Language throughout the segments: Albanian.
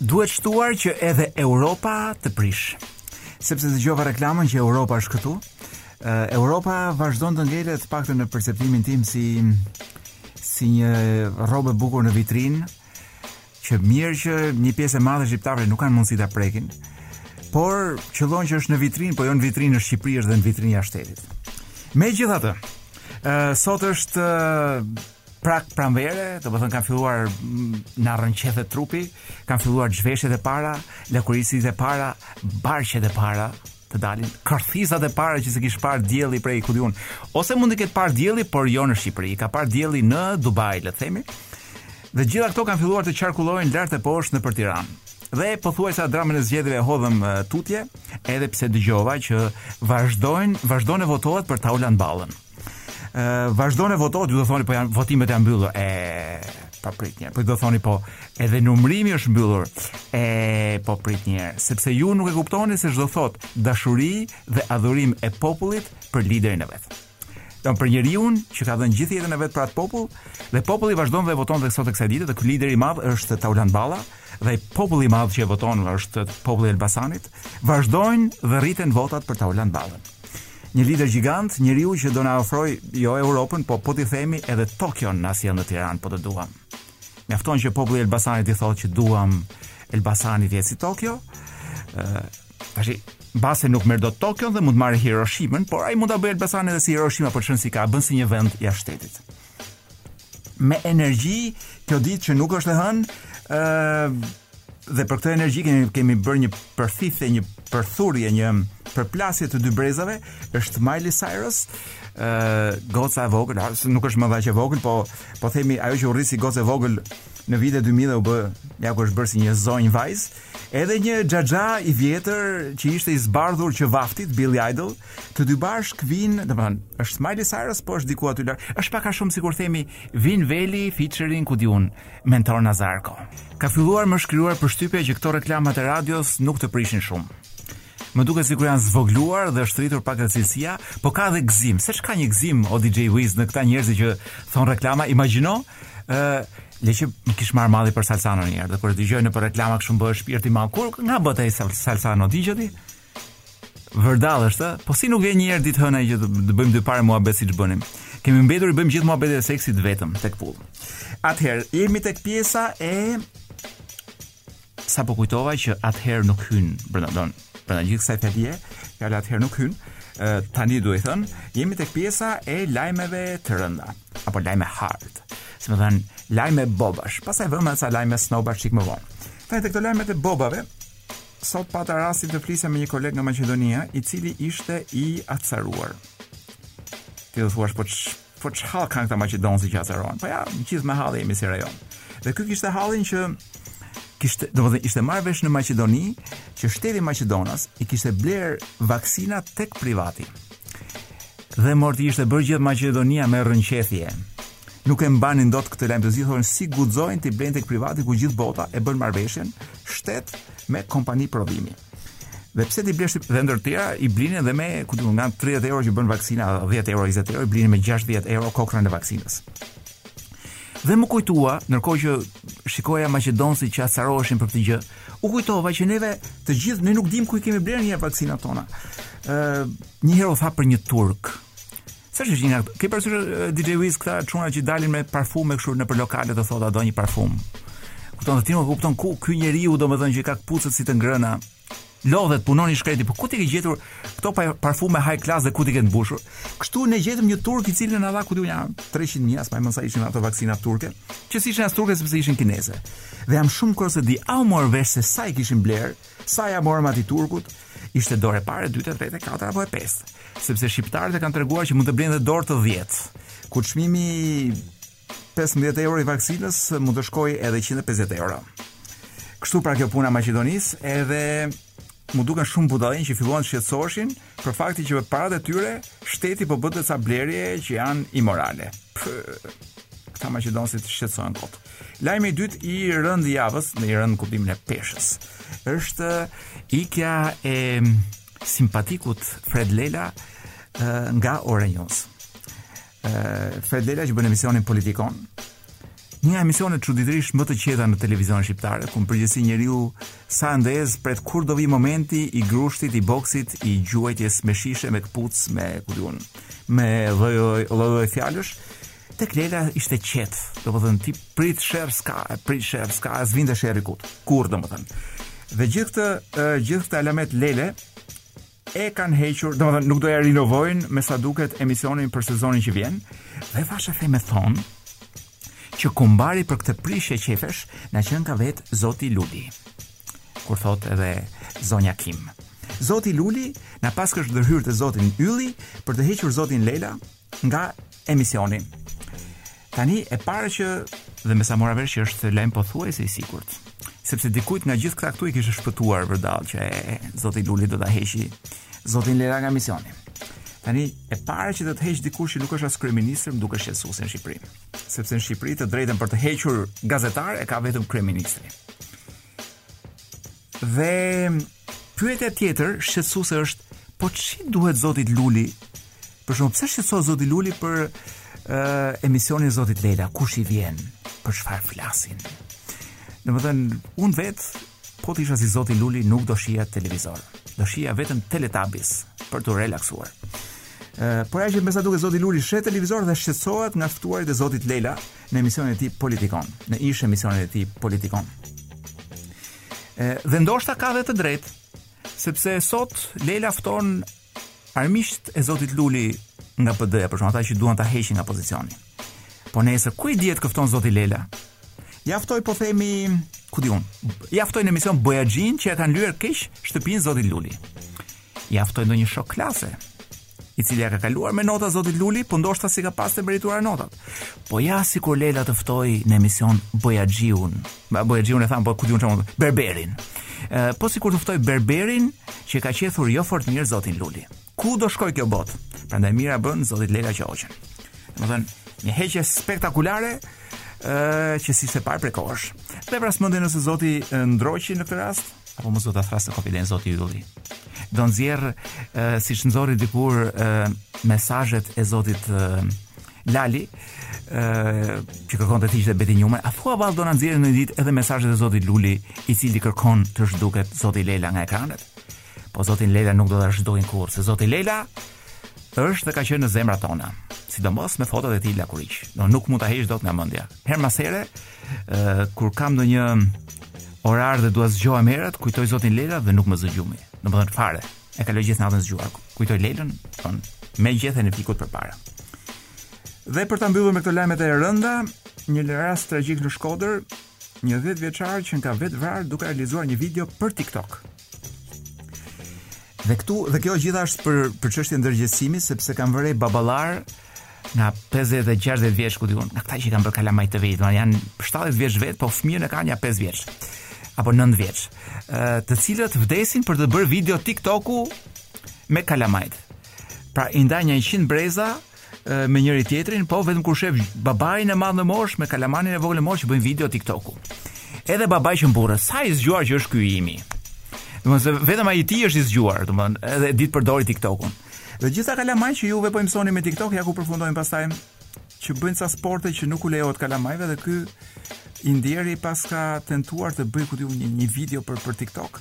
Duhet shtuar që edhe Europa të prish. Sepse dëgjova reklamën që Europa është këtu. Europa vazhdon të ngelet të paktën në perceptimin tim si si një rrobë e bukur në vitrinë që mirë që një pjesë e madhe shqiptarëve nuk kanë mundësi ta prekin. Por qëllon që është në vitrinë, po jo në vitrinë në Shqipëri është dhe në vitrinë jashtë shtetit. Megjithatë, ë sot është prag pranvere, do të thënë kanë filluar mm, na rrëqethet trupi, kanë filluar zhveshjet e para, lakuriqësitë e para, barqet e para të dalin kërthizat e para që s'e kish parë dielli prej ku di unë. Ose mund të ketë parë dielli, por jo në Shqipëri. Ka parë dielli në Dubai, le të themi. Dhe gjitha këto kanë filluar të qarkullojnë lart e poshtë nëpër Tiranë. Dhe pothuajse dramën e zgjedhjeve hodhëm tutje, edhe pse dëgjova që vazhdojnë, vazhdon e votohet për Taulant Ballën. Ë vazhdon e votohet, ju do thoni po janë votimet janë mbyllur. Epo prit një. Po do thoni po edhe numërimi është mbyllur. Epo prit një, sepse ju nuk e kuptoni se ç'do të thotë dashuri dhe adhurim i popullit për liderin e vet. Don për njeriun që ka dhënë gjithë jetën e vet për atë popull dhe populli vazhdon dhe voton dhe sot e kësaj dite dhe ky lider i madh është Taulant Balla dhe populli i madh që e voton është populli i Elbasanit vazhdojnë dhe rriten votat për Taulant Ballën. Një lider gjigant, njeriu që do na ofrojë jo Europën, po po t'i themi edhe Tokion na sjell në Tiranë, po të duam. Mjafton që populli i Elbasanit i thotë që duam Elbasani të jetë si Tokio. Ë, tashi mbase nuk merr dot Tokion dhe mund të marrë Hiroshimën, por ai mund ta bëjë Elbasanin edhe si Hiroshima për çështje sigurisht, ta bëjë si një vend jashtë shtetit. me energji kjo ditë që nuk është e hënë, ë uh, dhe për këtë energji kemi kemi bërë një përftim, një përthurje, një përplasje të dy brezave, është Miley Cyrus, ë uh, goca e vogël, nuk është më dhe aq e vogël, po po themi ajo që u rrit si gocë e vogël në vitet 2000 dhe u bë, ja ku është bërë si një zonjë vajzë, Edhe një xhaxha i vjetër që ishte i zbardhur që vaftit Billy Idol, të dy bashkë vijnë, domethënë, është Miley Cyrus po është diku aty lart. Është pak a shumë sikur themi Vin Veli featuring ku di unë Mentor Nazarko. Ka filluar m'është krijuar përshtypja që këto reklamat e radios nuk të prishin shumë. Më duket sikur janë zvogluar dhe është rritur pak cilësia, po ka edhe gëzim. Seç ka një gëzim o DJ Wiz në këta njerëz që thonë reklama, imagjino, ë Le që më kish marrë malli për Salsanon një herë, dhe kur e dëgjoj nëpër reklama kështu më bëhet shpirti mal. Ku, nga bëhet ai Salsano di gjë ti? Vërdall është, po si nuk vjen një herë ditë të hëna që të bëjmë dy pare muhabet siç bënim. Kemi mbetur i bëjmë gjithë muhabetet e seksit vetëm tek pull. Atëherë, jemi tek pjesa e Sapo kujtova që atëherë nuk hyn prandaj don, prandaj gjithë kësaj fetije, fjala atëherë nuk hyn. Tani duhet thënë, jemi tek pjesa e lajmeve të rënda apo lajme hard. Si me thënë, lajme bobash. Pastaj vëmë ca lajme snobash çik më vonë. Tani tek këto lajmet e bobave, sot pata rastin të flisja me një koleg nga Maqedonia, i cili ishte i acaruar. Ti do thua po Po ç'hall kanë këta maqedonasit që acarohen? Po ja, gjithë me halle jemi si rajon. Dhe ky kishte hallin që kishte, domethënë ishte marrë vesh në Maqedoni që shteti maqedonas i kishte blerë vaksina tek privati. Dhe more ti ishte bërë gjithë Maqedonia me rrënqethje. Nuk e mbanin dot këtë lajm të zi, thonë si guxojnë t'i blejnë tek privati ku gjithë bota e bën marrëveshjen shtet me kompani prodhimi. Dhe pse t'i blesh dhe ndër të tjera i blinin edhe me, ku di unë, nga 30 euro që bën vaksina, 10 euro, 20 euro i blinin me 60 euro kokrrën e vaksinës. Dhe m'u kujtua, ndërkohë që shikoja maqedonasit që acaroheshin për këtë gjë, u kujtova që neve të gjithë ne nuk dimë ku i kemi blerë ne vaksinat tona. Ë, uh, një herë u tha për një turk, Ça është një nga? Ke parasysh DJ Wiz këta çuna që dalin me parfume kështu nëpër lokale të thotë a do një parfum. Kupton ti nuk kupton ku ky njeriu domethënë që ka këpucët si të ngrëna. Lodhet punon i shkreti, po ku i ke gjetur këto parfume high class dhe ku i ke mbushur? Kështu ne gjetëm një turk i cili na dha ku di unë nja 300 mijë, s'mbaj mend sa ishin ato vaksina turke, që s'ishin as turke sepse ishin kineze. Dhe jam shumë kurioz s'e di, a u mor vesh se sa i kishin blerë? Sa ia morëm atij turkut, ishte dorë e parë, e dytë, e tretë, e katërt apo e pestë, sepse shqiptarët e kanë treguar që mund të blejnë dhe dorë të dhjetë. Ku çmimi 15 euro i vaksinës mund të shkojë edhe 150 euro. Kështu pra kjo puna e Maqedonisë, edhe m'u dukën shumë budallenj që filluan të shqetësoheshin për faktin që me paratë e tyre shteti po bënte ca blerje që janë imorale. Këta maqedonasit shqetësohen kot. Lajmi i dytë i rëndë i javës, ë i rëndë në kuptimin e peshës, është ikja e simpatikut Fred Lela nga Ora News. Fred Lela që bën emisionin Politikon, nga emisionet çuditërisht më të qeta në televizionin shqiptar, ku në përgjithësi njeriu sa ndez pret kur do vijë momenti i grushtit, i boksit, i gjuajtjes me shishe, me këpucë, me ku di unë, me lloj lloj fjalësh Tek Lela ishte qetë, domethënë ti prit sherr s'ka, prit sherr s'ka, a s'vinte sherri kurrë. Kurrë domethënë. Dhe gjithë këtë gjithë këtë alamet Lele e kanë hequr, domethënë nuk do ia rinovojnë me sa duket emisionin për sezonin që vjen. Dhe thashethemet thonë që kumbar për këtë prishje qejfesh na qenka vetë Zoti Luli. Kur thotë edhe zonja Kim. Zoti Luli na paskësh ndërhyrë te Zoti Ylli për të hequr Zotin Lela nga emisioni. Tani e para që dhe me sa mora vesh që është lajm pothuajse i sigurt. Sepse dikujt nga gjithë këta këtu i kishte shpëtuar vërdall që e, zoti Luli do ta heqi zotin Lela nga emisioni. Tani e para që do të heqë dikush që nuk është as kryeministër, duket shqetësuese në Shqipëri. Sepse në Shqipëri të drejtën për të hequr gazetarë e ka vetëm kryeministri. Dhe pyetja tjetër shqetësuese është po ç'i duhet zotit Luli? Për shembull pse shqetësohet zoti Luli për uh, emisionin e zotit Lela, kush i vjen? Për çfarë flasin? Domethënë, unë vetë po të isha si zoti Luli nuk do shihja televizor. Do shihja vetëm Teletubbies për t'u relaksuar. Uh, por ajo që me sa duket zoti Luli sheh televizor dhe shqetësohet nga të ftuarit e zotit Lela, në emisionin e tij Politikon, në ish emisionin e tij Politikon. E, dhe ndoshta ka dhe të drejtë, sepse sot Lela fton armiqtë e Zotit Luli nga PD-ja, për shembull ata që duan ta heqin nga pozicioni. Po nesër ku i dihet kë fton Zoti Lela? Ja ftoi po themi ku di unë. Ja ftoi në emision bojaxhinjtë që i kanë lyer keq shtëpinë Zotit Luli. Ja ftoi ndonjë shok klase. i cili ia ka kaluar me nota zotit Luli, po ndoshta s'i ka pas të merituara notat. Po ja sikur Lela të ftojë në emision bojaxhiun. Ba bojaxhiun e thamë po ku di unë çfarë. Berberin. E, po sikur të ftojë berberin që ka qethur jo fort mirë zotin Luli. Ku do shkojë kjo botë? Prandaj mirë ia bënë zotit Lela që e hoqën. Domethënë, një heqje spektakulare ë që s'ishte parë prej kohësh. Dhe vras mendjen nëse zoti Ndroqi në këtë rast, Apo mos do ta thërras për së shkurtri zoti Ylli. Do nxjerrë siç nxorri dikur mesazhet e zotit Lali, ë që kërkonte të hiqte Beti Njumën, a thua vallë do na nxjerrë një ditë edhe mesazhet e zotit Luli, i cili kërkon të zhduket zoti Lela nga ekranet? Po zotin Lela nuk do ta zhdukin kurrë, se zoti Lela është dhe ka qenë në zemrat tona, sidomos me fotot e tij lakuriq. Domethënë nuk mund ta heqësh dot nga mendja. Herë pas here Ë kur kam ndonjë orar dhe dua të zgjohem herët, kujtoj zotin Lela dhe nuk më zë gjumi. Domethënë fare. E kaloj gjithë natën zgjuar. Kujtoj Lelën, domethënë, me gjethen e fikut përpara. Dhe për ta mbyllur me këto lajme të rënda, një rast tragjik në Shkodër, një 10 vjeçar që u vetëvra duke realizuar një video për TikTok. Dhe këtu dhe kjo gjithashtu për për çështje ndërgjegjësimi sepse kanë vë re baballarë nga 50 dhe 60 vjeç ku di unë, nga këta që kanë bërë kalamaj të vjetër, janë 70 vjeç vetë, po fëmijën e kanë ja 5 vjeç apo 9 vjeç, të cilët vdesin për të bërë video TikToku me kalamajt. Pra i ndajnë 100 breza me njëri tjetrin, po vetëm kur shef babain e madh në moshë me kalamanin e vogël në moshë që bëjnë video TikToku. Edhe babai që mburret, sa i zgjuar që është ky imi. Domethënë vetëm ai i tij është i zgjuar, domethënë edhe di të përdorë TikTokun. Dhe gjithë ata kalamaj që juve po i mësoni me TikTok ja ku përfundojnë pastaj që bëjnë ca sporte që nuk u lejohet kalamajve dhe ky i ndjeri paska tentuar të bëjë ku di unë një, një video për për TikTok.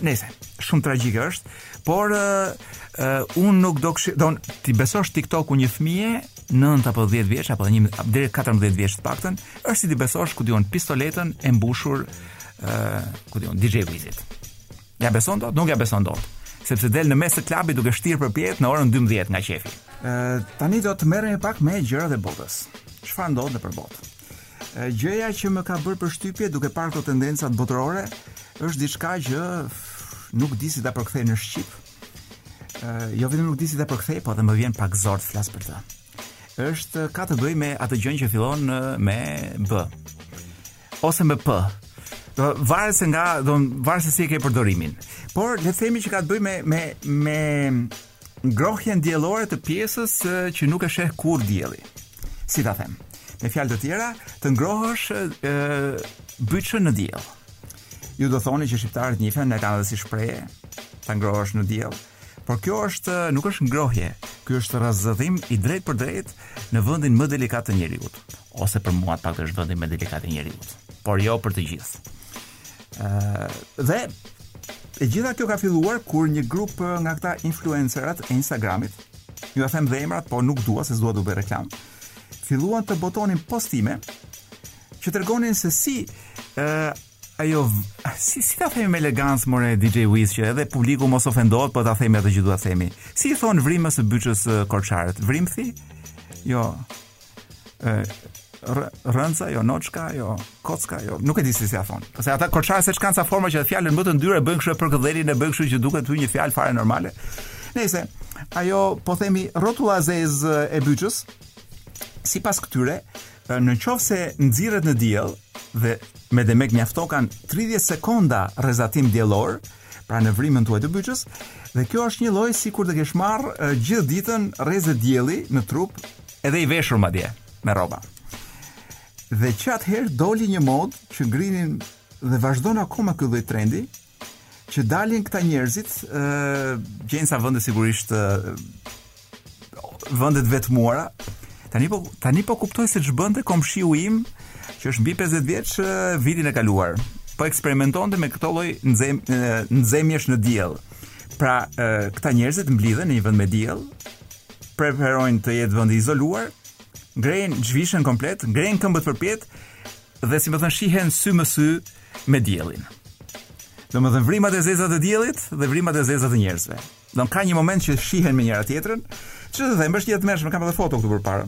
Nejse, shumë tragjike është, por uh, uh, unë nuk do kisha, domethënë t'i besosh TikTok-un një fëmije, 9 apo 10 vjeç apo 11 deri 14 vjeç të paktën, është si t'i besosh ku di unë pistoletën e mbushur ë uh, ku di unë DJ Wizit. Ia beson dot? Nuk ia beson dot. Sepse del në mes të klubit duke shtirë përpjetë në orën 12 nga qejfi. Ë tani do të merremi pak me gjërat e botës. Çfarë ndodh nëpër botë? Gjëja që më ka bërë përshtypje duke parë këto tendencat botërore është diçka që nuk di si ta përkthej në shqip. Ë jo vetëm nuk di si ta përkthej, po dhe më vjen pak zor të flas për të. Është ka të bëjë me atë gjë që fillon me B. ose me p. Do varet se nga, do varet se si e ke përdorimin. Por le të themi që ka të bëjë me me me ngrohjen diellore të pjesës që nuk e sheh kurrë dielli. Si ta them? Me fjalë të tjera, të ngrohësh ë byçën në diell. Ju do thoni që shqiptarët njihen e kanë edhe si shprehje, ta ngrohësh në diell. Por kjo është nuk është ngrohje, ky është rrezatim i drejtpërdrejtë në vendin më delikat të njeriut, ose për mua të paktën është vendi më delikat i njeriut, por jo për të gjithë. Ë uh, dhe e gjitha kjo ka filluar kur një grup nga këta influencerat e Instagramit, jua them dhe emrat, por nuk dua se s'dua t'u bëj reklamë. Filluan të botonin postime që tregonin se si ë uh, Ajo si si ta themi me elegancë more DJ Wiz që edhe publiku mos ofendohet, po ta themi atë që duam të themi. Si i thonë vrimës së byçës korçarët? Vrimthi? Jo. Ë rënca, jo noçka, jo kocka, jo. Nuk e di si si i thonë. Se ata korçarët seç kanë ca forma që fjalën më të ndyrë e bëjnë kështu përkëdhelin e bëjnë kështu që të duket ty një fjalë fare normale. Nejse ajo po themi rrotulla e zezë e byçës, sipas këtyre, Në qoftë se nxirret në diell dhe me demek mjaftokan 30 sekonda rrezatim diellor, pra në vrimën tuaj të byçës, dhe kjo është njëlloj sikur të kesh marrë gjithë ditën rreze dielli në trup, edhe i veshur madje me rroba. Dhe që atëherë doli një modë që ngrinin dhe vazhdon akoma ky lloj trendi, Që dalin këta njerëzit, ë gjejnë ca vende sigurisht vende të vetmuara. Tani po tani po kuptoj se ç'bënte komshiu im që është mbi 50 vjeç vitin e kaluar. Po eksperimentonte me këto lloj nxem, nxemjesh në diell. Pra, këta njerëzit mblidhen në një vend me diell, preferojnë të jetë vend i izoluar, ngrejnë zhvishen komplet, ngrejnë këmbët përpjetë Dhe si me thënë shihen sy më sy me diellin. Domethënë vrimat e zeza të diellit dhe vrimat e zeza të njerëzve. Domethënë ka një moment që shihen me njëra-tjetrën, ç'të them, është gjë e tmerrshme, kam edhe foto këtu përpara.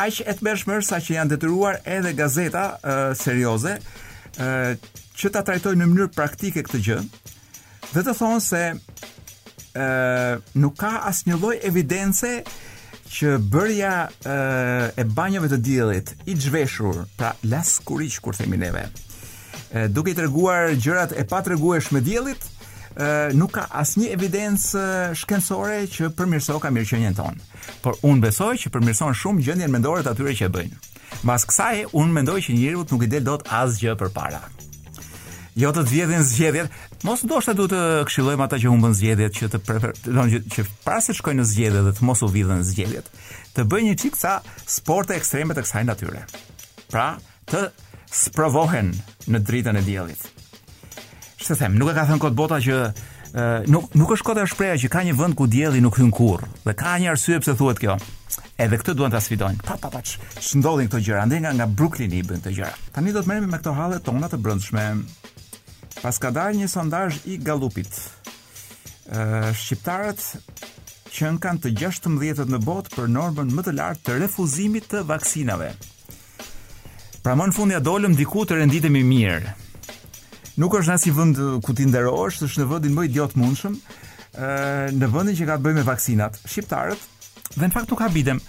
Aq e tmerrshme është sa që janë detyruar edhe gazeta uh, serioze uh, që ta trajtojnë në mënyrë praktike këtë gjë, dhe të thonë se ë nuk ka asnjë lloj evidence që bërja e, e banjove të diellit i zhveshur, pra laskuriq kur themi neve. Ë duke i treguar gjërat e patregueshme diellit, ë nuk ka asnjë evidencë shkencore që përmirëson ka mirëqenien tonë. Por unë besoj që përmirëson shumë gjendjen mendore të atyre që e bëjnë. Mbas kësaj, unë mendoj që njeriut nuk i del dot asgjë përpara. Jo të të vjedhin zgjedhjet, mos ndoshta duhet të këshillojmë ata që humbën zgjedhjet që të preferon që, që para se shkojnë në zgjedhje dhe të mos u vidhen zgjedhjet, të bëjnë një çik ca sporte ekstreme të kësaj natyre. Pra, të sprovohen në dritën e diellit. Ç'të them, nuk e ka thënë kot bota që nuk nuk është kot ajo shprehja që ka një vend ku dielli nuk hyn kurrë. Dhe ka një arsye pse thuhet kjo. Edhe këtë duan ta sfidojnë. Pa pa pa ç'ndodhin këto gjëra, ndaj nga nga Bruklini bën këto gjëra. Tani do të merremi me këto halle tona të brendshme. Pas ka dalë një sondazh i Gallupit. Ë shqiptarët qenkan të 16-tët në botë për normën më të lartë të refuzimit të vaksinave. Pra më në fund ia dolëm diku të renditemi mirë. Nuk është një nga ai vend ku ti nderohesh, është në vendin më idiot të mundshëm, në vendin që ka të bëjë me vaksinat. Shqiptarët dhe në fakt nuk habitem,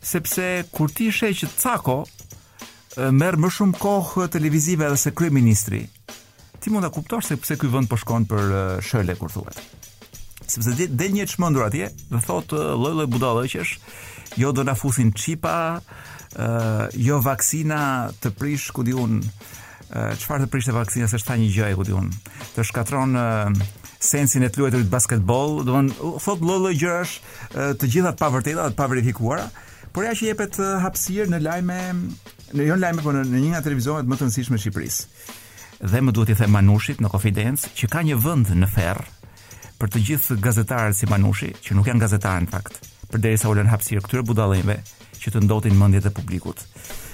sepse kur ti sheh që Cako merr më shumë kohë televizive edhe se kryeministri, Ti mund ta kuptosh se pse ky vend po shkon për shële kur thuhet. Sepse del një i çmendur atje dhe thotë lloj-lloj budallëqesh, jo do na fusin çipa, uh, jo vaksina të prish ku di unë çfarë të prish të vaksina se tha një gjë ku di unë të shkatërron uh, sensin e të luajturit basketbol domethënë thotë lloj-lloj gjërash uh, të gjitha të pavërteta, të paverifikuara por ja që jepet uh, hapësirë në lajme në jo në lajme por në, në një nga televizionet më të rëndësishme të Shqipërisë Dhe më duhet t'i them Manushit në konfidencë që ka një vend në ferr për të gjithë gazetarët si Manushi, që nuk janë gazetarë në fakt, përderisa u lënë hapësirë këtyre budallenjve që të ndotin mendjet e publikut.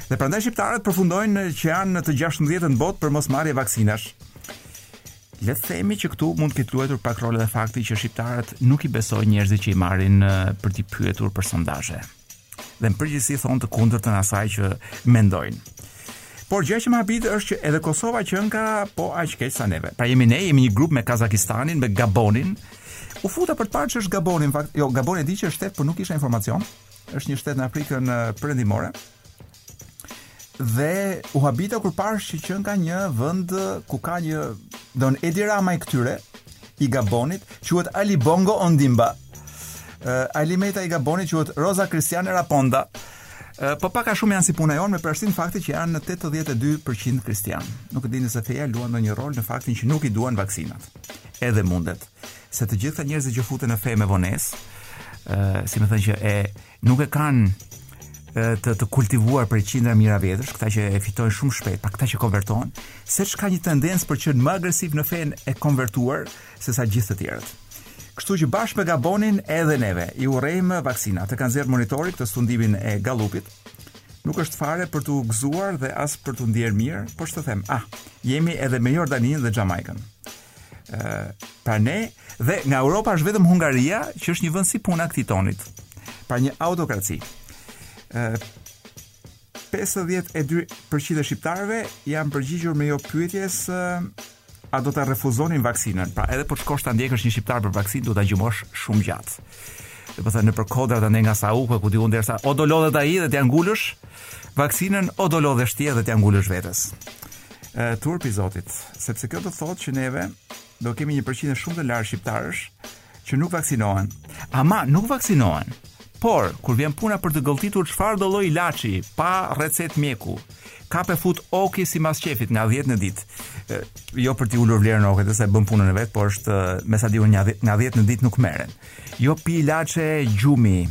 Dhe prandaj shqiptarët përfundojnë që janë në të 16-tët në botë për mosmarrje vaksinash. Le të themi që këtu mund të ketë luajtur pak rol edhe fakti që shqiptarët nuk i besojnë njerëzit që i marrin për t'i pyetur për sondazhe. dhe në përgjithësi thonë të kundërtën e asaj që mendojnë. Por gjëja që më habit është që edhe Kosova qenka po aq keq sa neve. Pra jemi ne, jemi një grup me Kazakistanin, me Gabonin. U futa për të parë ç'është Gaboni, në fakt, jo, Gaboni e di që është shtet, por nuk kisha informacion. Është një shtet në Afrikën Perëndimore. Dhe u habita kur parë që qënë ka një vënd ku ka një... Don Edi Rama i këtyre, i Gabonit, quhet Ali Bongo Ondimba. Uh, Ilir Meta i Gabonit quhet Rosa Cristiane Raponda. Uh, po pak a shumë janë si puna jonë me përjashtim të faktit që janë në 82% kristian. Nuk e di nëse feja luan ndonjë rol në faktin që nuk i duan vaksinat. Edhe mundet. Se të gjithë njerëzit që futen në fe me vonesë, uh, domethënë që e Nuk e kanë të të kultivuar për qindra mijëra vjetësh, këta që e fitojnë shumë shpejt, pa këta që konvertohen, seç ka një tendencë për të qenë më agresivë në fenë e konvertuar se sa gjithë të tjerët. Kështu që bashkë me Gabonin edhe neve i urrejmë vaksinat. E ka nxjerrë Monitori këtë studimin e Gallupit. Nuk është fare për t'u gëzuar dhe as për t'u ndier mirë, por ç'të them. Ah, jemi edhe me Jordaninë dhe Xhamajkën. pra ne dhe nga Europa është vetëm Hungaria që është një vend si puna këtij tonit. Pra një autokraci. Ë 52% e shqiptarëve janë përgjigjur me jo pyetjes a do të refuzonin vaksinën. Pra edhe po të shkosh ta ndjekësh një shqiptar për vaksinë do ta gjëmosh shumë gjatë. domethënë nëpër kodrat andej nga Sauku ku di unë derisa o do lodhet ai dhe t'ia ngulësh vaksinën o do lodhesh ti dhe t'ia ngulësh vetes. Ë turp i Zotit, sepse kjo do të thotë që neve do kemi një përqindje shumë të lartë shqiptarësh që nuk vaksinohen. Ama nuk vaksinohen. Por kur vjen puna për të gëlltitur çfarë do lloj ilaçi pa recetë mjeku, Kap e fut oki si mas qefit nga 10 në ditë. Jo për t'i ulur vlerën oke, se bën punën e vet, por është me sa di unë nga 10 në ditë nuk merren. Jo pi ilaçe gjumi.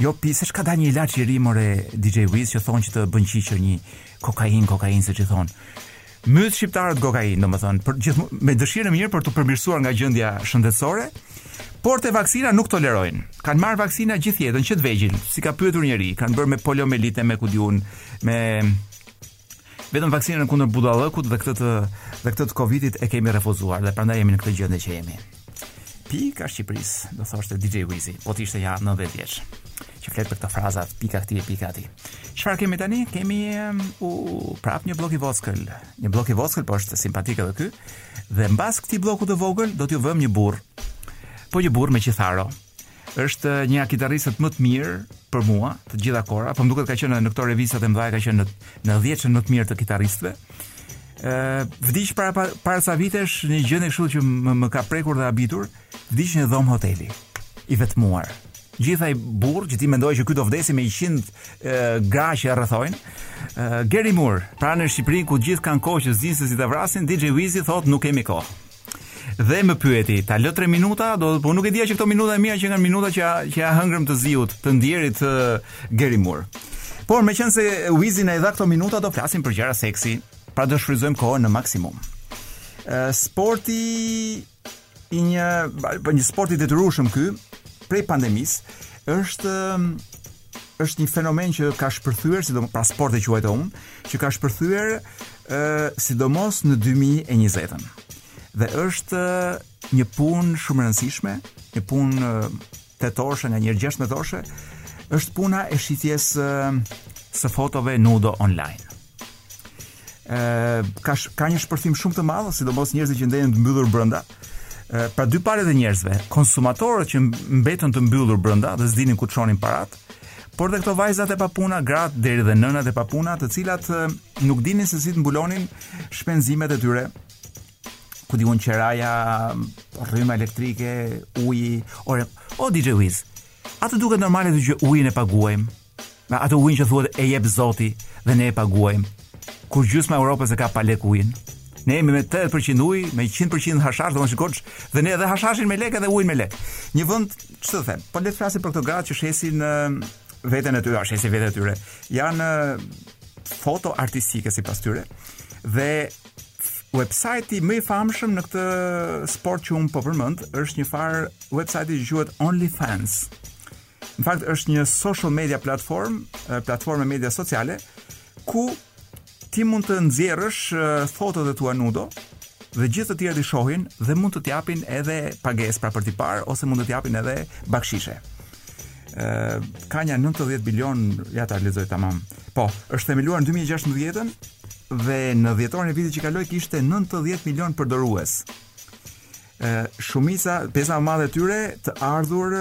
Jo pi seç ka dhe një ilaç i ri more DJ Wiz që thonë që të bën qiqër një kokainë, kokainë siç thonë. Mbyten shqiptarët kokainë, domethënë, për gjithë me dëshirën e mirë për t'u përmirësuar nga gjendja shëndetësore, por te vaksina nuk tolerojnë. Kanë marrë vaksina gjithë jetën që të vegjël, s'i ka pyetur njeri, kanë bërë me poliomielite me ku di unë, Me vetëm vaksinën kundër budallëkut dhe këtë të dhe këtë të Covidit e kemi refuzuar dhe prandaj jemi në këtë gjendje që jemi. Pika Shqipërisë, do thoshte DJ Wizi, po të ishte nja 90 vjeç. Që flet me këto frazat, pika këtij e pika atij. Çfarë kemi tani? Kemi u prap një blok i voskël. Një blok i voskël, po është simpatik edhe ky. Dhe mbas këtij bloku të vogël do t'ju vëmë një burrë. Po një burrë me kitarë. Është një nga kitarristët më të mirë për mua, të gjitha kohërat, po më duket ka qenë në këto revistat e mëdha ka qenë në në 10-shën më të mirë të kitaristëve. Ë, vdiq para para, para ca vitesh një gjë kështu që më, më ka prekur dhe habitur, vdiq në dhomë hoteli i vetmuar. Gjithë ai burrë që ti mendoje që ky do vdesi me 100 gra që e rrethojnë. Gary Moore, pra në Shqipëri ku gjithë kanë kohë që s'dinë se si ta vrasin, DJ Wizi thotë nuk kemi kohë. Dhe më pyeti, ta lë 3 minuta, do të po nuk e dija që këto minutat e mia qenkan minuta që që ia hëngrëm të ziut, të ndjerit të Gary Moore. Por meqense Wizi na i dha këto minuta, do flasim për gjëra seksi, pra do shfrytëzojmë kohën në maksimum. Ë sporti i një po një sport i detyrueshëm ky prej pandemisë është është një fenomen që ka shpërthyer, sidomos pra sport e quajta unë, që ka shpërthyer ë uh, sidomos në 2020-ën. Dhe është uh, një punë shumë e rëndësishme, një punë uh, tetorshe nga një 16-orshe, është puna e shitjes uh, së fotove nudo online. ka ka një shpërthim shumë të madh, sidomos njerëzit që ndenjën të mbyllur brenda. Pra dy palët e njerëzve, konsumatorët që mbetën të mbyllur brenda dhe s'dinin ku t'i çonin parat, por dhe këto vajzat e papuna, gratë deri dhe nënat e papuna, të cilat nuk dinin se si të mbulonin shpenzimet e tyre ku di unë qeraja, rryma elektrike, uji, ore, o DJ Wiz, a të duket normale të që ujin e paguajmë? Atë ujin që thuhet e jep Zoti dhe ne e paguajmë. Kur gjysma e Europës e ka pa lek ujin. Ne jemi me 80% ujë, me 100% hashash, domethënë shikosh, dhe ne edhe hashashin me lek edhe ujin me lek. Një vend, ç'të them, po le të flasim për këto gratë që shesin veten e tyre, shesin veten e tyre. Janë foto artistike sipas tyre dhe websajti më i famshëm në këtë sport që unë po përmend është një farë websajti që quhet OnlyFans. Në fakt është një social media platform, platformë media sociale ku ti mund të nxjerrësh fotot e tua nudo dhe gjithë të tjerët t'i shohin dhe mund të të japin edhe pagesë pra për t'i parë ose mund të të japin edhe bakshishe. Ë ka një 90 milion ja ta lexoj tamam. Po, është themeluar në 2016-ën dhe në dhjetorin e vitit që kaloi kishte 90 milion përdorues. e, shumica, pjesa më e madhe e tyre të ardhur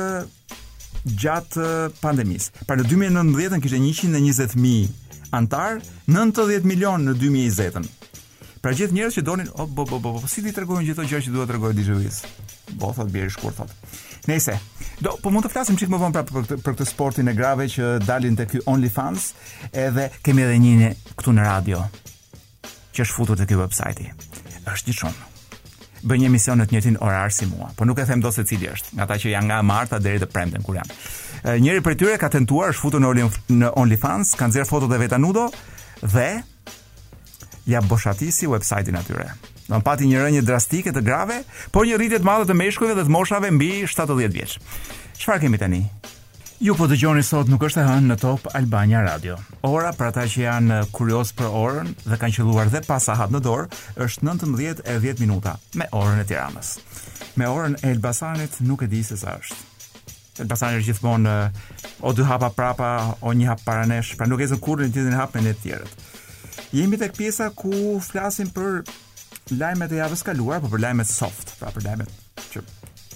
gjatë pandemisë. Pra në 2019 kishte 120.000 anëtarë, 90 milion në 2020-ën. Pra gjithë njerëz që donin, oh, bo, bo, bo, bo, s'i tregojmë gjithë ato gjëra që duhet të tregojë DJ Wiz. Po thotë bjeri shkurt thotë. Nëse, do po mund të flasim çik më vonë pra për këtë për këtë sportin e grave që dalin te ky OnlyFans, edhe kemi edhe një këtu në radio. që është futur te ky website-i. Është një çun. Bën një emision në të njëjtin orar si mua, por nuk e them dot se cili është, nga ata që janë nga e marta deri të premten kur janë. Njëri prej tyre ka tentuar, është futur në në OnlyFans, ka nxjerr fotot e veta nudo dhe ia boshatisi website-in atyre. Do të pati një rënie drastike të grave, por një rritje të madhe të meshkujve dhe të moshave mbi 70 vjeç. Çfarë kemi tani? Ju po dëgjoni sot nuk është e hënë në Top Albania Radio. Ora për ata që janë kurioz për orën dhe kanë qëlluar dhe pa sahat në dorë është 19 e 10 minuta me orën e Tiranës. Me orën e Elbasanit nuk e di se sa është. Elbasani është gjithmonë o dy hapa prapa, o një hap para nesh, pra nuk e zën kurrë në të njëjtin hap me ne të tjerët. Jemi tek pjesa ku flasim për lajmet e javës së kaluar, apo për lajmet soft, pra për lajmet që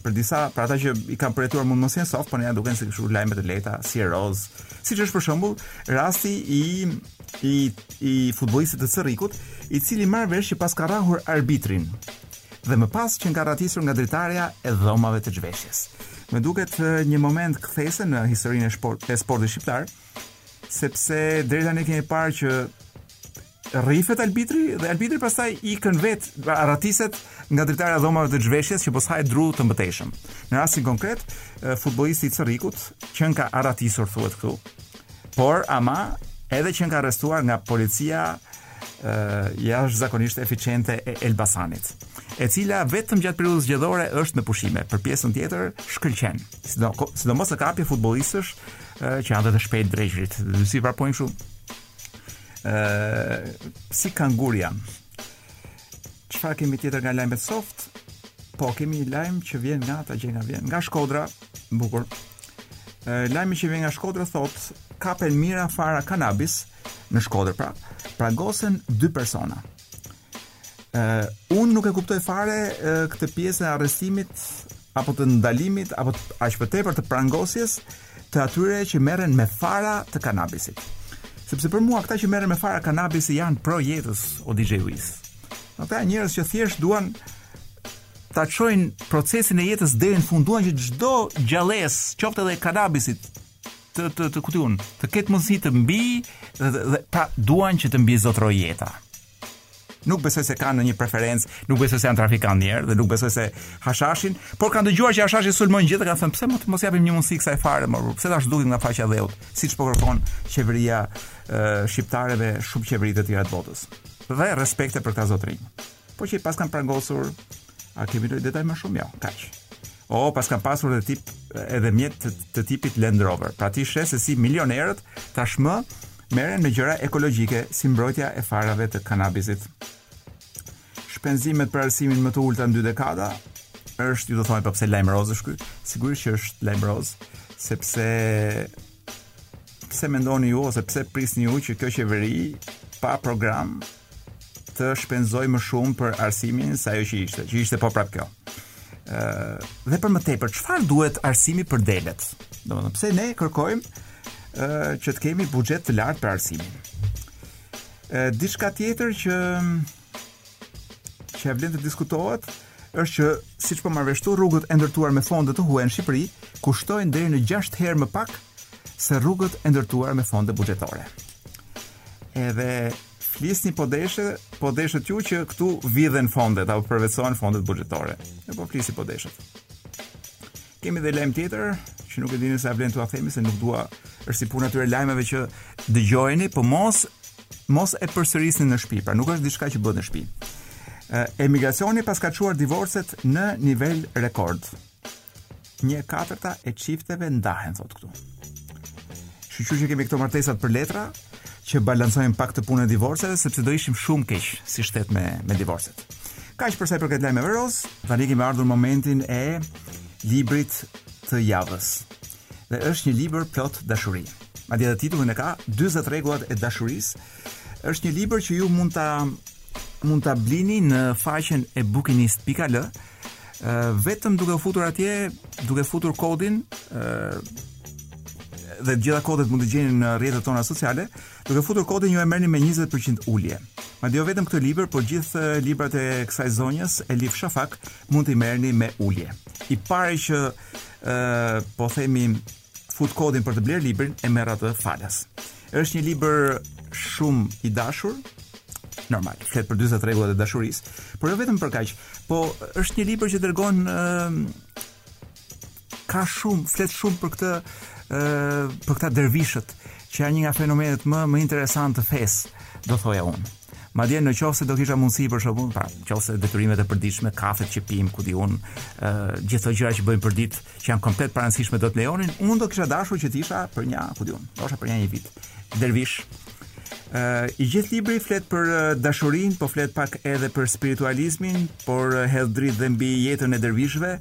për disa, për ata që i kanë përjetuar mund të mos jenë soft, por neve na duken si kështu lajme të lehta, si rozë. Siç është për shembull rasti i i i futbollistit të Cërrikut, i cili marr vesh që paska rrahur arbitrin dhe më pas qenka arratisur nga dritarja e dhomave të zhveshjes. Më duket një moment kthese në historinë e, shport, e sportit shqiptar, sepse deri tani kemi parë që rrifet arbitri dhe arbitri pastaj ikën vetë arratiset nga dritarja e dhomave të zhveshjes që mos hajë dru të mëtejshëm. Në rastin konkret, futbollisti i Cërrikut qenka arratisur thuhet këtu. Por ama edhe qenka arrestuar nga policia jashtëzakonisht eficiente e Elbasanit, e cila vetëm gjatë periudhës zgjedhore është në pushime, për pjesën tjetër shkëlqen. Sidomos në kapje futbollistësh që janë dhe të shpejtë dreqërit. Dhe si vrapojnë kështu ë si kanguria. Çfarë kemi tjetër nga lajmet soft? Po, kemi një lajm që vjen nga ata që na vjen nga Shkodra bukur. Lajmi që vjen nga Shkodra thotë kapen me fara kanabis, në Shkodër prangosen dy persona. Ë uh, un nuk e kuptoj fare uh, këtë pjesën e arrestimit apo të ndalimit apo aq më tepër të prangosjes të atyre që merren me fara të kanabisit. Sepse për mua këta që merren me fara kanabisi janë pro jetës o DJ Wiz. Ata janë njerëz që thjesht duan ta çojnë procesin e jetës deri në fund, duan që çdo gjallesë, qoftë edhe kanabisi, të të të kujtun, të ketë mundësi të mbijë dhe, dhe, dhe pra duan që të mbizotërojë jeta. Nuk besoj se kanë ndonjë preferencë, nuk besoj se janë trafikantë mirë dhe nuk besoj se hashashinj, por kanë dëgjuar që hashashi sulmohet gjithandej kanë thënë pse mos mos japim një mundësi kësaj fare më, pse ta zhdukim nga faqja e dheut, siç po kërkon qeveria e, shqiptare dhe shumë qeveri të tjera të botës. Dhe respekte për këta zotërinj. Po që i paskan prangosur, a kemi ndonjë detaj më shumë? Jo, kaq. O, oh, paskan pasur dhe tip edhe mjet të, të tipit Land Rover. Pra ti sheh se si milionerët tashmë merren me gjëra ekologjike si mbrojtja e farave të kanabisit. Shpenzimet për arsimin më të ulta në dy dekada është, ju do thoni po pse, lajm rozë është ky? Sigurisht që është lajm rozë, sepse pse mendoni ju ose pse prisni ju që kjo qeveri pa program të shpenzoj më shumë për arsimin se ajo që ishte, që ishte po prap kjo. Ë uh, dhe për më tepër, çfarë duhet arsimi për delet? Domethënë, pse ne kërkojmë ë uh, që të kemi buxhet të lartë për arsimin? Ë uh, diçka tjetër që që vlen të diskutohet është që siç po marr vesh rrugët e ndërtuara me fonde të huaja në Shqipëri kushtojnë deri në 6 herë më pak se rrugët e ndërtuara me fonde buxhetore. Edhe Flisni po deshe, po deshët ju që këtu vidhen fondet apo përvetësohen fondet buxhetore. Ne po flisni po deshët. Kemi dhe lajm tjetër që nuk e di se a vlen t'ua themi se nuk dua është si puna e atyre lajmeve që dëgjojeni, po mos mos e përsërisni në shtëpi, pra nuk është diçka që bëhet në shtëpi. Emigracioni paska çuar divorcet në nivel rekord. Një e katërta e çifteve ndahen thotë këtu. Shqyqyr që kemi këto martesat për letra, që balancojnë pak këtë punën e divorceve, sepse do ishim shumë keq si shtet me, me divorcet. Kaq për sa i përket lajmeve rozë, tani kemi ardhur te momenti e librit të javës. Dhe është një libër plot dashuri. Madje dhe titullin e ka, 40 rregullat e dashurisë. Është një libër që ju mund ta mund ta blini në faqen e bukinist.al, vetëm duke u futur atje, duke futur kodin, ë dhe të gjitha kodet mund t'i gjeni në rrjetet tona sociale, duke futur kodin ju e merrni me 20% ulje. Madje jo vetëm këtë libër, por gjithë librat e kësaj zonjës, Elif Shafak, mund t'i merrni me ulje. I pari që ë po themi Fut kodin për të blerë librin e merr atë falas. Është një libër shumë i dashur, normal, flet për 40 rregullat e dashurisë, por jo vetëm për kaq, po është një libër që tregon ë ka shumë, flet shumë për këtë ë për këta dervishët, që janë një nga fenomenet më më interesante të fesë, do thoja unë. Madje në qoftë se do kisha mundësi për shkakun, pra, në qoftë se detyrimet e përditshme, kafet që pimë, ku di unë, ë gjithë ato gjëra që bëjmë për ditë, që janë komplet të parëndësishme do të lejonin, unë do kisha dashur që të isha për një, ku di unë, ndoshta për një vit. Dervish. Ë i gjithë libri flet për dashurinë, po flet pak edhe për spiritualizmin, por hedh dritë dhe mbi jetën e dervishëve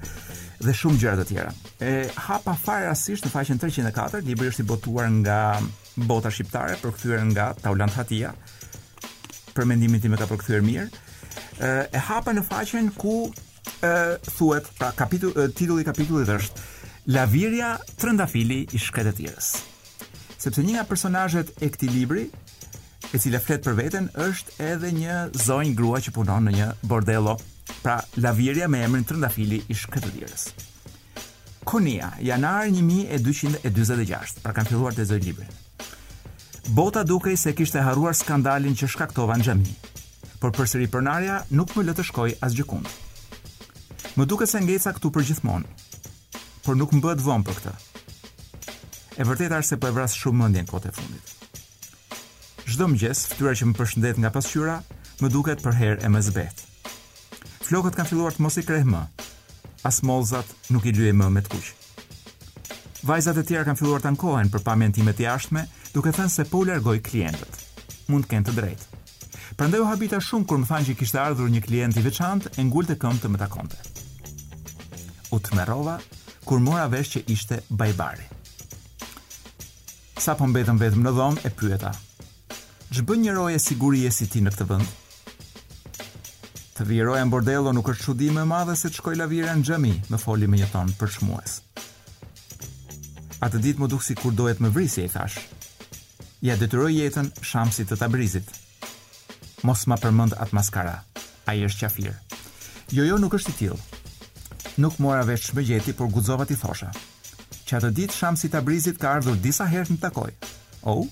dhe shumë gjëra të tjera. E hapa fare rastësisht në faqen 304, libri është i botuar nga Bota shqiptare përkthyer nga Taulant Hatia, për mendimin tim e ka përkthyer mirë. Ë e hapa në faqen ku ë thuhet, pra kapitull titulli i kapitullit është Lavirja trëndafili i shkretëtirës. Sepse një nga personazhet e këtij libri, e cila flet për veten, është edhe një zonjë grua që punon në një bordello, pra Lavirja me emrin trëndafili i shkretëtirës. Konia, janar një mijë e dyqind e dyzet e gjashtë, pra kemi filluar të lexoj librin. Bota dukej se kishte harruar skandalin që shkaktova në xhami. Por përsëri pronarja nuk më lë të shkoj asgjëkund. Më duket se ngeca këtu përgjithmonë. Por nuk më bëhet vonë për këtë. E vërteta është se po e vras shumë mendjen kohët e fundit. Çdo mëngjes, fytyra që më përshëndet nga pasqyra, më duket përherë e më zbehtë. Flokët kam filluar të mos i kreh më. As mollzat nuk i lyej më me të kuq. Vajzat e tjera kanë filluar të ankohen për pamjen time të jashtme, duke thënë se po u largoj klientët. Mund të kenë të drejtë. Prandaj u habita shumë kur më thanë që kishte ardhur një klient i veçantë e ngulte këmbë të më takonte. U tmerrova kur mora vesh që ishte Bajbari. Sapo mbetëm vetëm në dhomë, e pyeta, Ç'bën një roje sigurie si ti në këtë vend? Të vijë roja në bordello nuk është çudi më e madhe se të shkojë lavira në xhami, më foli me një ton përçmues. Atë ditë më duk sikur doje të më vrisje, i thashë. Ia detyroj jetën Shamsit të Tabrizit. Mos ma përmend atë maskara. Ai është qafir. Jo jo nuk është i tillë. Nuk mora vesh ç'më gjeti por guxova t'i thosha. Që atë ditë Shamsi i Tabrizit ka ardhur disa herë të më takojë. Ou?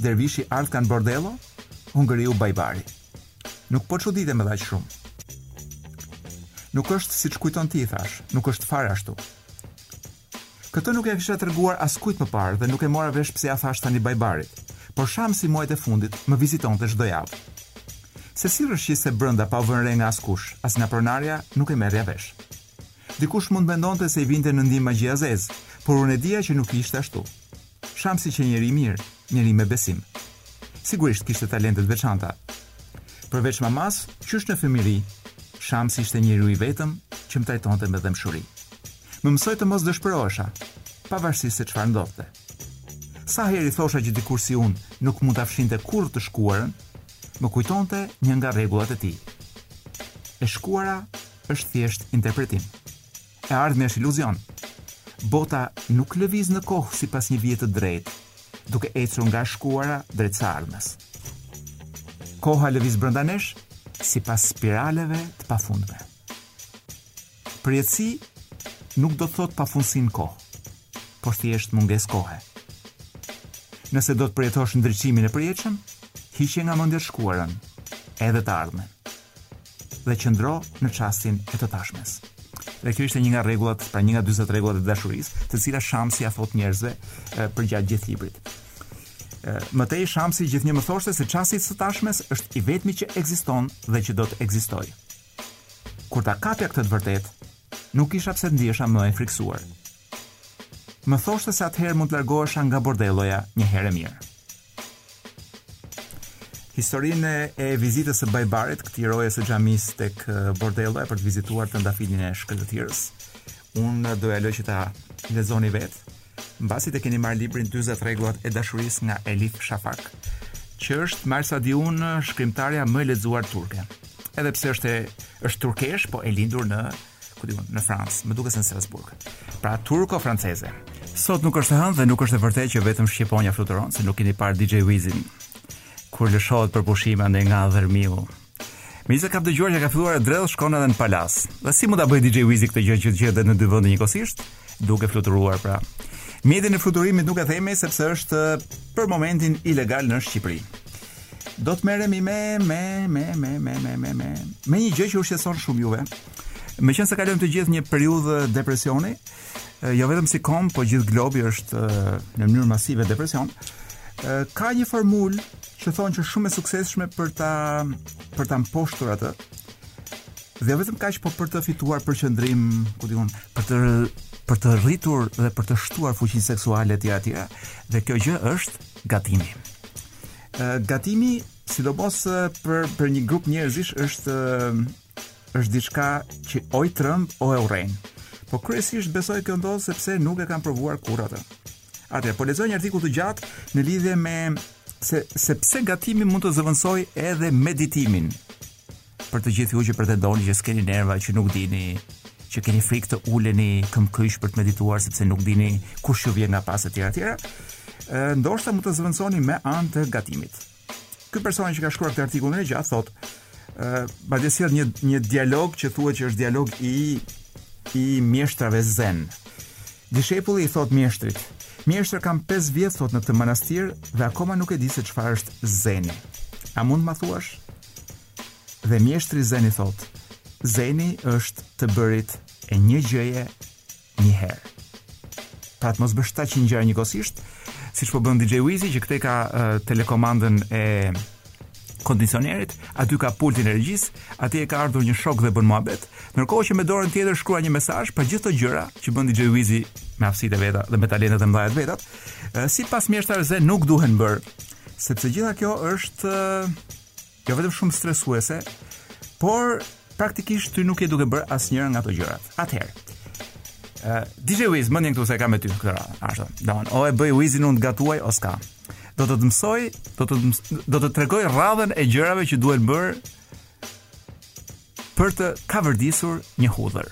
Dervishi ardhka në bordello? Hungëriu Bajbari. Nuk po çuditem edhe aq shumë. Nuk është siç kujton ti, i thashë, nuk është fare ashtu. Këtë nuk ia kisha treguar askujt më parë dhe nuk e mora vesh pse ia thashë tani Bajbarit, por Shamsi muajt e fundit më vizitonte çdo javë. Se si rrëshqiste brenda pa u vënë re nga askush, as nga pronarja, nuk e merrja vesh. Dikush mund të mendonte se i vinte në ndihmë magjia e zezë, por unë e dija që nuk ishte ashtu. Shamsi qe njeri i mirë, njeri me besim. Sigurisht kishte talente të veçanta. Përveç mamasë, qysh në fëmijëri, Shamsi ishte njeriu i vetëm që më trajtonte me dhembshuri. Më mësoi të mos dëshpërohesha, pavarësisht se çfarë ndodhte. Sa herë i thosha që dikush si unë nuk mund ta fshinte kurrë të shkuarën, më kujtonte një nga rregullat e tij. E shkuara është thjesht interpretim. E ardhmja është iluzion. Bota nuk lëviz në kohë sipas një vije të drejtë, duke ecur nga e shkuara drejt së ardhmes. Koha lëviz brenda nesh sipas spiraleve të pafundme. Përjetësi nuk do të thotë pafundësi në kohë, por thjesht mungesë kohe. Nëse do të përjetosh ndriçimin e përjetshëm, hiqe nga mendja të shkuarën, edhe të ardhmen dhe qëndro në çastin e të tashmes. Dhe kjo ishte një nga rregullat, pra një nga 40 rregullat e dashurisë, të cilat Shamsi ia thotë njerëzve përgjatë gjithë librit. Më tej Shamsi gjithnjë më thoshte se çasti i të tashmes është i vetmi që ekziston dhe që do të ekzistojë. Kur ta kapja këtë të vërtetë, nuk kisha pse të ndihesha më e frikësuar. Më thoshte se atëherë mund të largohesha nga bordelloja një herë e mirë. Historinë e vizitës së Bajbarit, këtij roje së xhamisë tek bordelloja për të vizituar trëndafilin e shkretëtirës, unë do ua lë që ta lexoni vetë. Mbasi të keni marrë librin 40 rregullat e dashurisë nga Elif Shafak, që është me sa di unë shkrimtarja më e lexuar turke. Edhe pse është e, është turkesh, po e lindur në ku di unë, në Francë, më duket se në Strasburg. Pra turko-franceze. Sot nuk është e hënë dhe nuk është e vërtetë që vetëm shqiponja fluturon, se nuk keni parë DJ Wizin kur lëshohet për pushime andej nga Dhërmiu. Megjithëse kam dëgjuar që ka filluar e dredh shkon edhe në Palasë. Dhe si mund ta bëjë DJ Wizi këtë gjë që të gjendet në dy vende njëkohësisht, duke fluturuar pra. Mjetin e fluturimit nuk e themi sepse është për momentin ilegal në Shqipëri. Do të merremi me me me me me me me me me një gjë që u shqetëson shumë juve. Meqenëse kalojmë të gjithë një periudhë depresioni, jo vetëm si komb, po gjithë globi është në mënyrë masive depresion, ka një formulë që thonë që është shumë e suksesshme për ta për ta mposhtur atë. Dhe jo vetëm kaq po për të fituar përqendrim, ku di unë, për të për të rritur dhe për të shtuar fuqinë seksuale etj etj. Dhe kjo gjë është gatimi. Gatimi, sidomos për për një grup njerëzish është është diçka që o i tremb o e urrejnë. Po kryesisht besoj kjo ndodh sepse nuk e kanë provuar kurrë atë. Atëherë po lexoja një artikull të gjatë në lidhje me se pse gatimi mund të zëvendësojë edhe meditimin. Për të gjithë ju që pretendoni që s'keni nerva, që nuk dini, që keni frikë të uleni këmbëkryq për të medituar sepse nuk dini kush ju vjen nga pas etj etj. Ndoshta mund ta zëvendësoni me anë të gatimit. Ky personi që ka shkruar këtë artikullin e gjatë thotë, ë, madje sjell një një dialog që thuhet që është dialog i i mjeshtrave zen. Dishepulli i thotë mjeshtrit, mjeshtër kam 5 vjet thotë në këtë manastir dhe akoma nuk e di se çfarë është zeni. A mund ma thuash? Dhe mjeshtri zen i thotë, zeni është të bërit e një gjëje një herë. Pra të mos bësh shtatëqind gjëra njëkohësisht, siç po bën DJ Wizi që këtej ka uh, telekomandën e kondicionerit, aty ka pultin e regjisë, aty i ka ardhur një shok dhe bën muhabet, ndërkohë që me dorën tjetër shkruan një mesazh pra gjithë këto gjëra që bën DJ Wizi me aftësitë e veta dhe me talentet e mëdha të vetat, sipas mjeshtrave zen nuk duhen bërë, sepse gjitha kjo është Jo vetëm shumë stresuese, por praktikisht ti nuk je duke bërë asnjëra nga ato gjërat. Atëherë, uh, DJ Wiz, më ndiq këtu se e kam me ty këtë radhë, ashtë, doan, o e bëj Wizin unë të gatuaj, o s'ka. Do të të mësoj, do të, do të tregoj radhën e gjërave që duhet bërë për të kavërdisur një hudhër.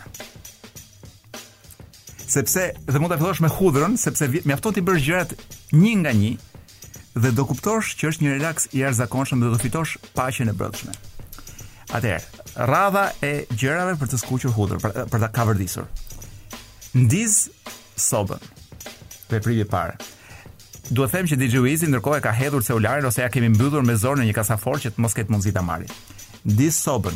Sepse dhe mund ta fillosh me hudhrën, sepse mjafton t'i bësh gjërat një nga një dhe do kuptosh që është një relaks i jashtëzakonshëm dhe do fitosh paqen e brendshme. Atëherë, radha e gjërave për të skuqur hudhër, për, për ta kavërdisur. Ndiz sobën. Veprimi i parë. Duhet të them që DJ Wizi ndërkohë ka hedhur celularin ose ia kemi mbyllur me zor në një kasafortë që të mos ketë mundësi ta marrë. Ndiz sobën.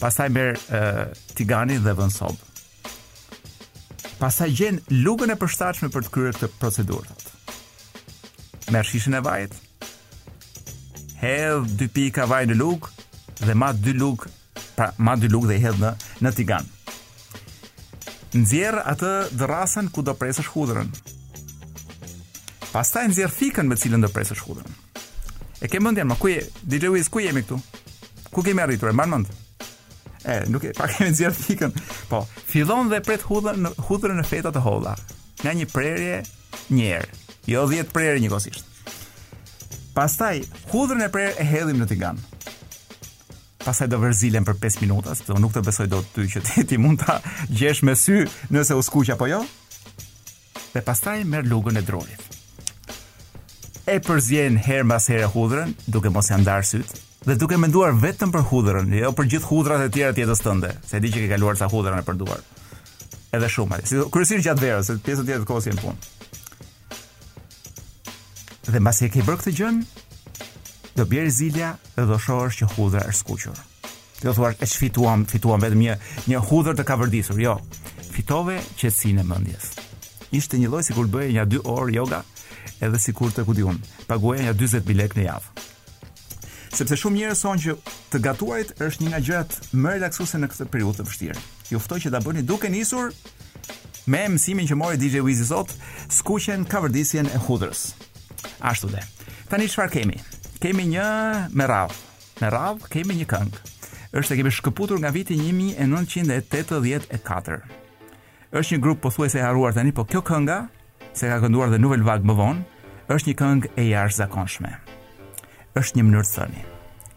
Pastaj merr uh, tiganin dhe e vë në sobë. Pastaj gjen lugën e përshtatshme për të kryer këtë procedurë. Merr shishën e vajit. Hedh dy pika vaj në lugë dhe mat dy lugë, pra mat dy lugë dhe i hedh në në tigan. Nxjerr atë dërrasën ku do presësh hudhrën. Pastaj nxjerr thikën me të cilën do presësh hudhrën. E ke mendjen, ma ku je? DJ Wiz, ku jemi këtu? Ku kemi arritur? E mban mend? E, nuk e, pra kemi nxjerrë thikën. Po, fillon dhe pret hudhrën në hudhrën në feta të holla. Nga një prerje një herë. Jo 10 prerje njëkohësisht. Pastaj hudhrën e prerë e hedhim në tigan. Pastaj do vëmë zilen për 5 minuta, sepse unë nuk të besoj dot ty që ti, ti mund ta gjesh me sy nëse u skuq apo jo. Dhe pastaj merr lugën e drurit. E përzien herë mbas here hudhrën, duke mos ia ndarë sytë, dhe duke menduar vetëm për hudhrën, jo për gjithë hudhrat e tjera të jetës tënde, se e di që ke kaluar ca hudhra nëpër duar. Edhe shumë, si kryesisht gjatë verës, se pjesën tjetër të kohës je në punë. Dhe mbasi e ke bërë këtë gjënë, do bjerë zilja dhe do shohësh që hudhra është skuqur. Ti do thua e ç'fituam, fituam vetëm një një hudhër të kavërdisur. Jo. Fitove qetësinë e mendjes. Ishte njëlloj sikur bëje një 2 orë yoga, edhe sikur të, ku di unë, paguaje një 40000 lekë në javë. Sepse shumë njerëz thonë që të gatuarit është një nga gjërat më relaksuese në këtë periudhë të vështirë. Ju ftoj që ta bëni duke nisur me mësimin që mori DJ Wizi sot, skuqjen, kavërdisjen e hudhrës. Ashtu dhe. Tani çfarë kemi? Kemi në radhë. Në radhë kemi një këngë. Është e kemi shkëputur nga viti 1984. Është një grup pothuajse i harruar tani, po kjo kënga se e ka kënduar dhe Nouvelle Vague më vonë, është një këngë e jashtëzakonshme. Është një mënyrë të thëni.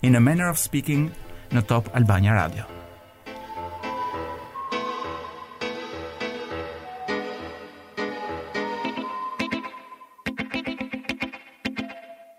In a manner of speaking në Top Albania Radio.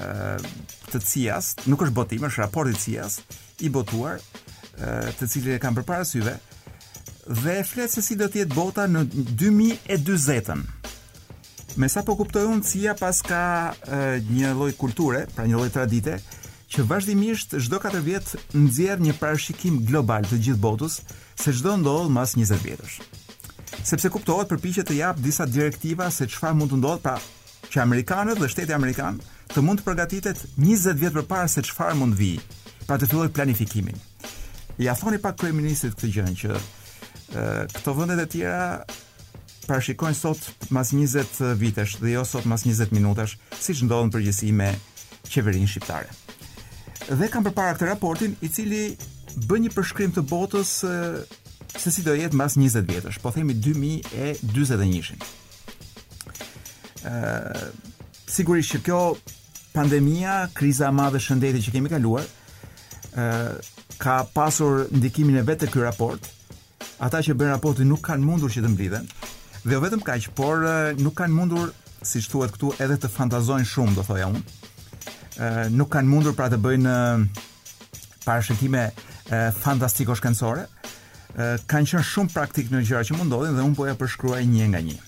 të CIA-s, nuk është botim, është raporti i CIA-s i botuar, të cilin e kam përpara syve dhe flet se si do të jetë bota në 2040-ën. Me sa po kuptoj unë, CIA paska një lloj kulture, pra një lloj tradite, që vazhdimisht çdo 4 vjet nxjerr një parashikim global të gjithë botës se ç'do ndodhë mas 20 vjetësh. Sepse kuptohet përpiqet të japë disa direktiva se çfarë mund të ndodhë, pra që amerikanët dhe shteti amerikan të mund të përgatitet 20 vjet përpara se çfarë mund të vijë, pra të fillojë planifikimin. Ia thoni pak kryeministrit këtë gjë që këto vendet e tjera parashikojnë sot mas 20 vitesh dhe jo sot mas 20 minutash, siç ndodh në përgjithësi me qeverinë shqiptare. Dhe kam përpara këtë raportin i cili bën një përshkrim të botës se si do jetë mas 20 vjetësh, po themi 2041-shin. Ëh, sigurisht që kjo pandemia, kriza e madhe e shëndetit që kemi kaluar, ëh, ka pasur ndikimin e vet te ky raport. Ata që bëjnë raportin nuk kanë mundur që të mblidhen. Dhe jo vetëm kaq, por nuk kanë mundur, siç thuhet këtu, edhe të fantazojnë shumë, do thoja unë. Ë nuk kanë mundur pra të bëjnë parashikime fantastiko-shkencore, kanë qenë shumë praktikë në gjëra që mund ndodhin dhe unë po jua përshkruaj një nga një.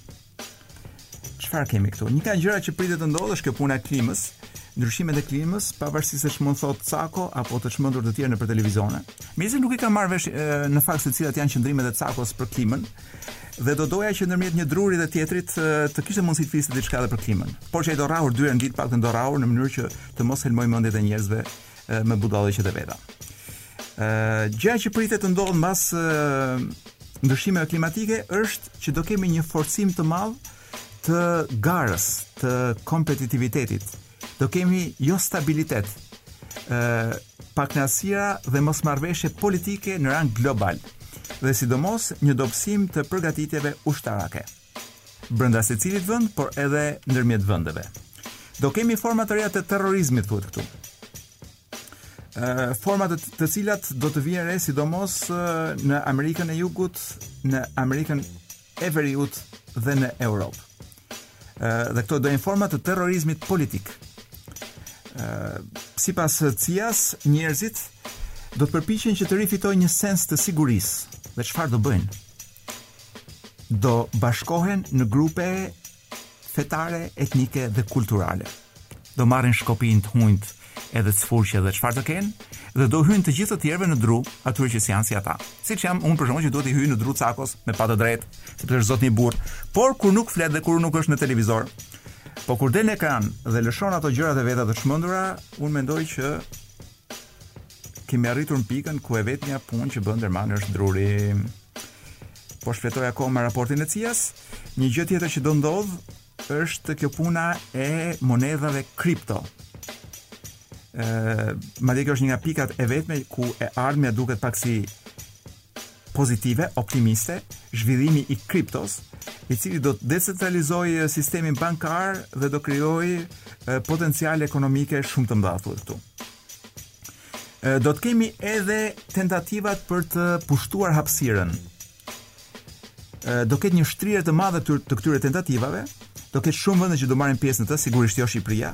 Çfarë kemi këtu? Një nga gjërat që pritet të ndodhë është kjo puna e klimës, ndryshimet e klimës, pavarësisht se ç'mund thotë Cako apo të çmendur të tjerë nëpër televizione. Megjithëse nuk e kam marrë vesh në fakt se cilat janë qëndrimet e Cakos për klimën, dhe do doja që ndërmjet një druri dhe tjetrit të kishte mundësi të fliste diçka edhe për klimën. Por që ai do rrahur dy herë në ditë, paktën do rrahur në mënyrë që të mos helmojë mendjet e njerëzve me budallëqet e veta. Ë gjëja që pritet të ndodhë mbas ndryshimeve klimatike është që do kemi një forcim të madh të garës, të kompetitivitetit. Do kemi jostabilitet, ë pakënaqësira dhe mosmarrëveshje politike në rang global dhe sidomos një dobësim të përgatitjeve ushtarake. brenda secilit vend, por edhe ndërmjet vendeve. Do kemi forma të reja të terrorizmit thuhet këtu. Forma të, të cilat do të vihen re sidomos në Amerikën e Jugut, në Amerikën e Veriut dhe në Europë. Dhe këto do jenë forma të terrorizmit politik. Sipas CIA-s, njerëzit do të përpiqen që të rifitojnë një sens të sigurisë. Dhe çfarë do bëjnë? Do bashkohen në grupe fetare, etnike dhe kulturale. Do marrin shkopinj, hunj edhe sfurqe dhe çfarë të kenë, dhe do hyjnë të gjithë të tjerëve në dru, atyre që s'janë si ata. Siç jam unë për shembull që duhet t'i hyj në dru Cakos me të padrejtë, sepse është zotni burrë, por kur nuk flet dhe kur nuk është në televizor, po kur del në ekran dhe lëshon ato gjërat e veta të çmendura, unë mendoj që Kemi arritur në pikën ku e vetmja punë që bën derman është druri. Po shfletoj akoma raportin e CIA-s. Një gjë tjetër që do ndodhë është kjo puna e monedhave kripto. Ë, madje kjo është një nga pikat e vetme ku e ardhmja duket pak si pozitive, optimiste, zhvillimi i kriptos, i cili do të decentralizojë sistemin bankar dhe do krijojë potenciale ekonomike shumë të mëdha këtu. Do të kemi edhe tentativat për të pushtuar hapësirën. Do ketë një shtrirje të madhe të këtyre tentativave, do ketë shumë vende që do marrin pjesë në të, sigurisht jo Shqipëria.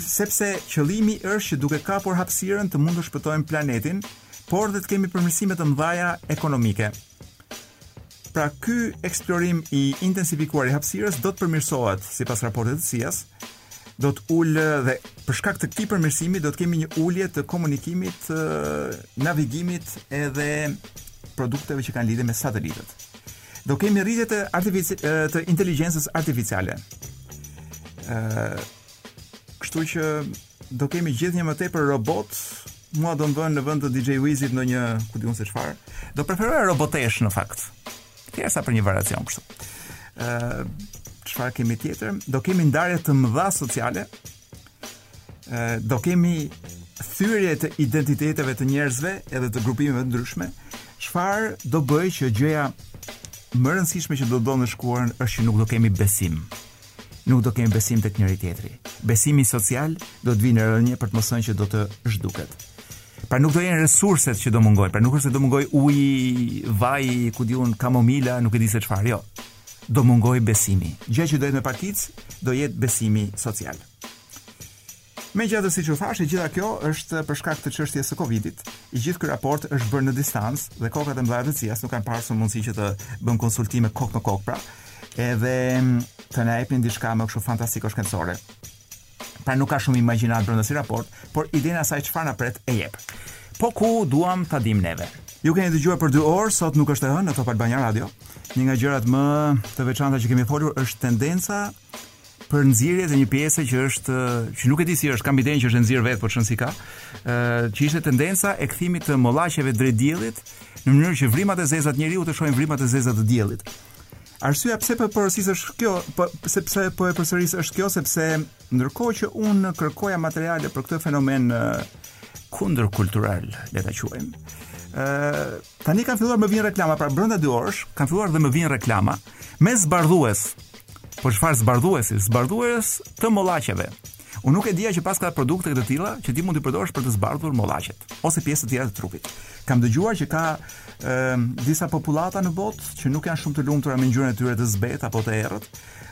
Sepse qëllimi është që duke kapur hapësirën të mund të shpëtojmë planetin, por dhe të kemi përmirësime të mëdha ekonomike. Pra ky eksplorim i intensifikuar i hapësirës do të përmirësohet sipas raportit të CIA-s, do të ulë dhe për shkak të këtij përmirësimi do të kemi një ulje të komunikimit, navigimit edhe produkteve që kanë lidhje me satelitët. Do kemi rritje të artifici të inteligjencës artificiale. ë Kështu që do kemi gjithnjë më tepër robotë, mua do më vënë në vend të DJ Wizit ndonjë, ku di unë se çfarë. Do preferoja roboteshë në fakt. Thjesht sa për një variacion kështu. ë Çfarë kemi tjetër? Do kemi ndarje të mëdha sociale, do kemi thyerje të identiteteve të njerëzve edhe të grupimeve të ndryshme, çfarë do të bëjë që gjëja më e rëndësishme që do të bëmë në shkuarën është që nuk do kemi besim. Nuk do kemi besim tek njëri-tjetri. Besimi social do të vijë në rënie për të mos thënë që do të zhduket. Pra nuk do jenë resurset që do mungojnë, pra nuk është se do mungojë uji, vaji, ku di unë kamomila, nuk e di se çfarë, jo. do mungojë besimi. Gjë që do jetë me pakicë, do jetë besimi social. Megjithatë, siç ju thashë, e gjitha kjo është për shkak të çështjes së Covidit. I gjithë ky raport është bërë në distancë dhe kokat e mëdha të CIA-s nuk kanë pasur mundësi që të bënin konsultime kokë më kokë, pra, edhe të na jepnin diçka më kështu fantastiko-shkencore. Pra nuk ka shumë imagjinatë brenda si raport, por idenë e asaj çfarë na pret e jep. Po ku duam të dalim neve. Ju keni dëgjuar për 2 orë, sot nuk është e hënë në Top Albania Radio. Një nga gjërat më të veçanta që kemi folur është tendenca për nxirje të një pjese që është që nuk e di si është, kam idenë që është nxirë vetë, po s'prish punë, ë që ishte tendenca e kthimit të mollaqeve drejt diellit në mënyrë që vrimat e zeza te njeriu të shohin vrimat e zeza të diellit. Arsyeja pse po e përsëris është kjo, po sepse po e përsëris është kjo sepse ndërkohë që unë kërkoja materiale për këtë fenomen kundër kultural, le ta quajmë. Ë uh, tani kanë filluar më vijnë reklama, pra brenda 2 orësh, kanë filluar dhe më vijnë reklama me zbardhues. Po çfarë zbardhuesi? Zbardhues të mollaqeve. Unë nuk e dija që paska produkte të tilla që ti mund t'i përdorësh për të zbardhur mollaqet ose pjesë të tjera të trupit. Kam dëgjuar që ka e, disa popullata në botë që nuk janë shumë të lumtura me ngjyrën e tyre të zbetë apo të errët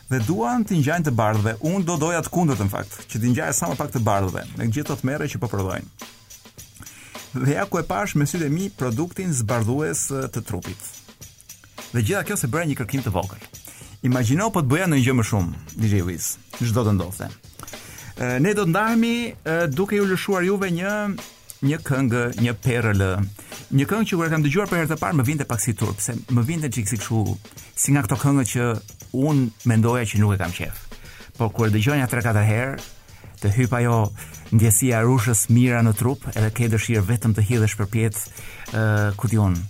dhe duan t'i ngjajnë të bardhëve. Unë do doja të kundërtën në fakt, që t'i ngjaja sa më pak të bardhëve, me gjithë ato tmerre që po prodhojnë. Dhe ja ku e pashë me sytë e mi produktin zbardhues të trupit. Dhe e gjitha kjo se bëra një kërkim të vogël. Imagjino po të bëja ndonjë gjë më shumë, DJ Wiz. Ç'do të ndodhte? Ne do të ndahemi duke ju lëshuar juve një një këngë, një perël, një këngë që kur e kam dëgjuar për herë të parë më vinte pak si turp, se më vinte çik si kshu, si nga këto këngë që unë mendoja që nuk i kam qejf. Por kur e dëgjon nja 3-4 herë, të hyp ajo ndjesia e rushës mira në trup, edhe ke dëshirë vetëm të hidhesh përpjet ë uh, ku di unë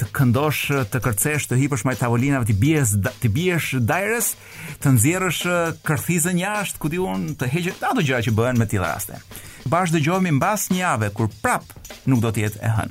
të këndosh, të kërcesh, të hipësh majë tavolinave, t'i biesh, t'i biesh dajres, të nxjerrësh kërthizën jashtë, ku di unë, të gjitha ato gjëra që bëhen në të tilla raste. Bashkë dëgjohemi mbas një jave kur prapë nuk do të jetë e hënë.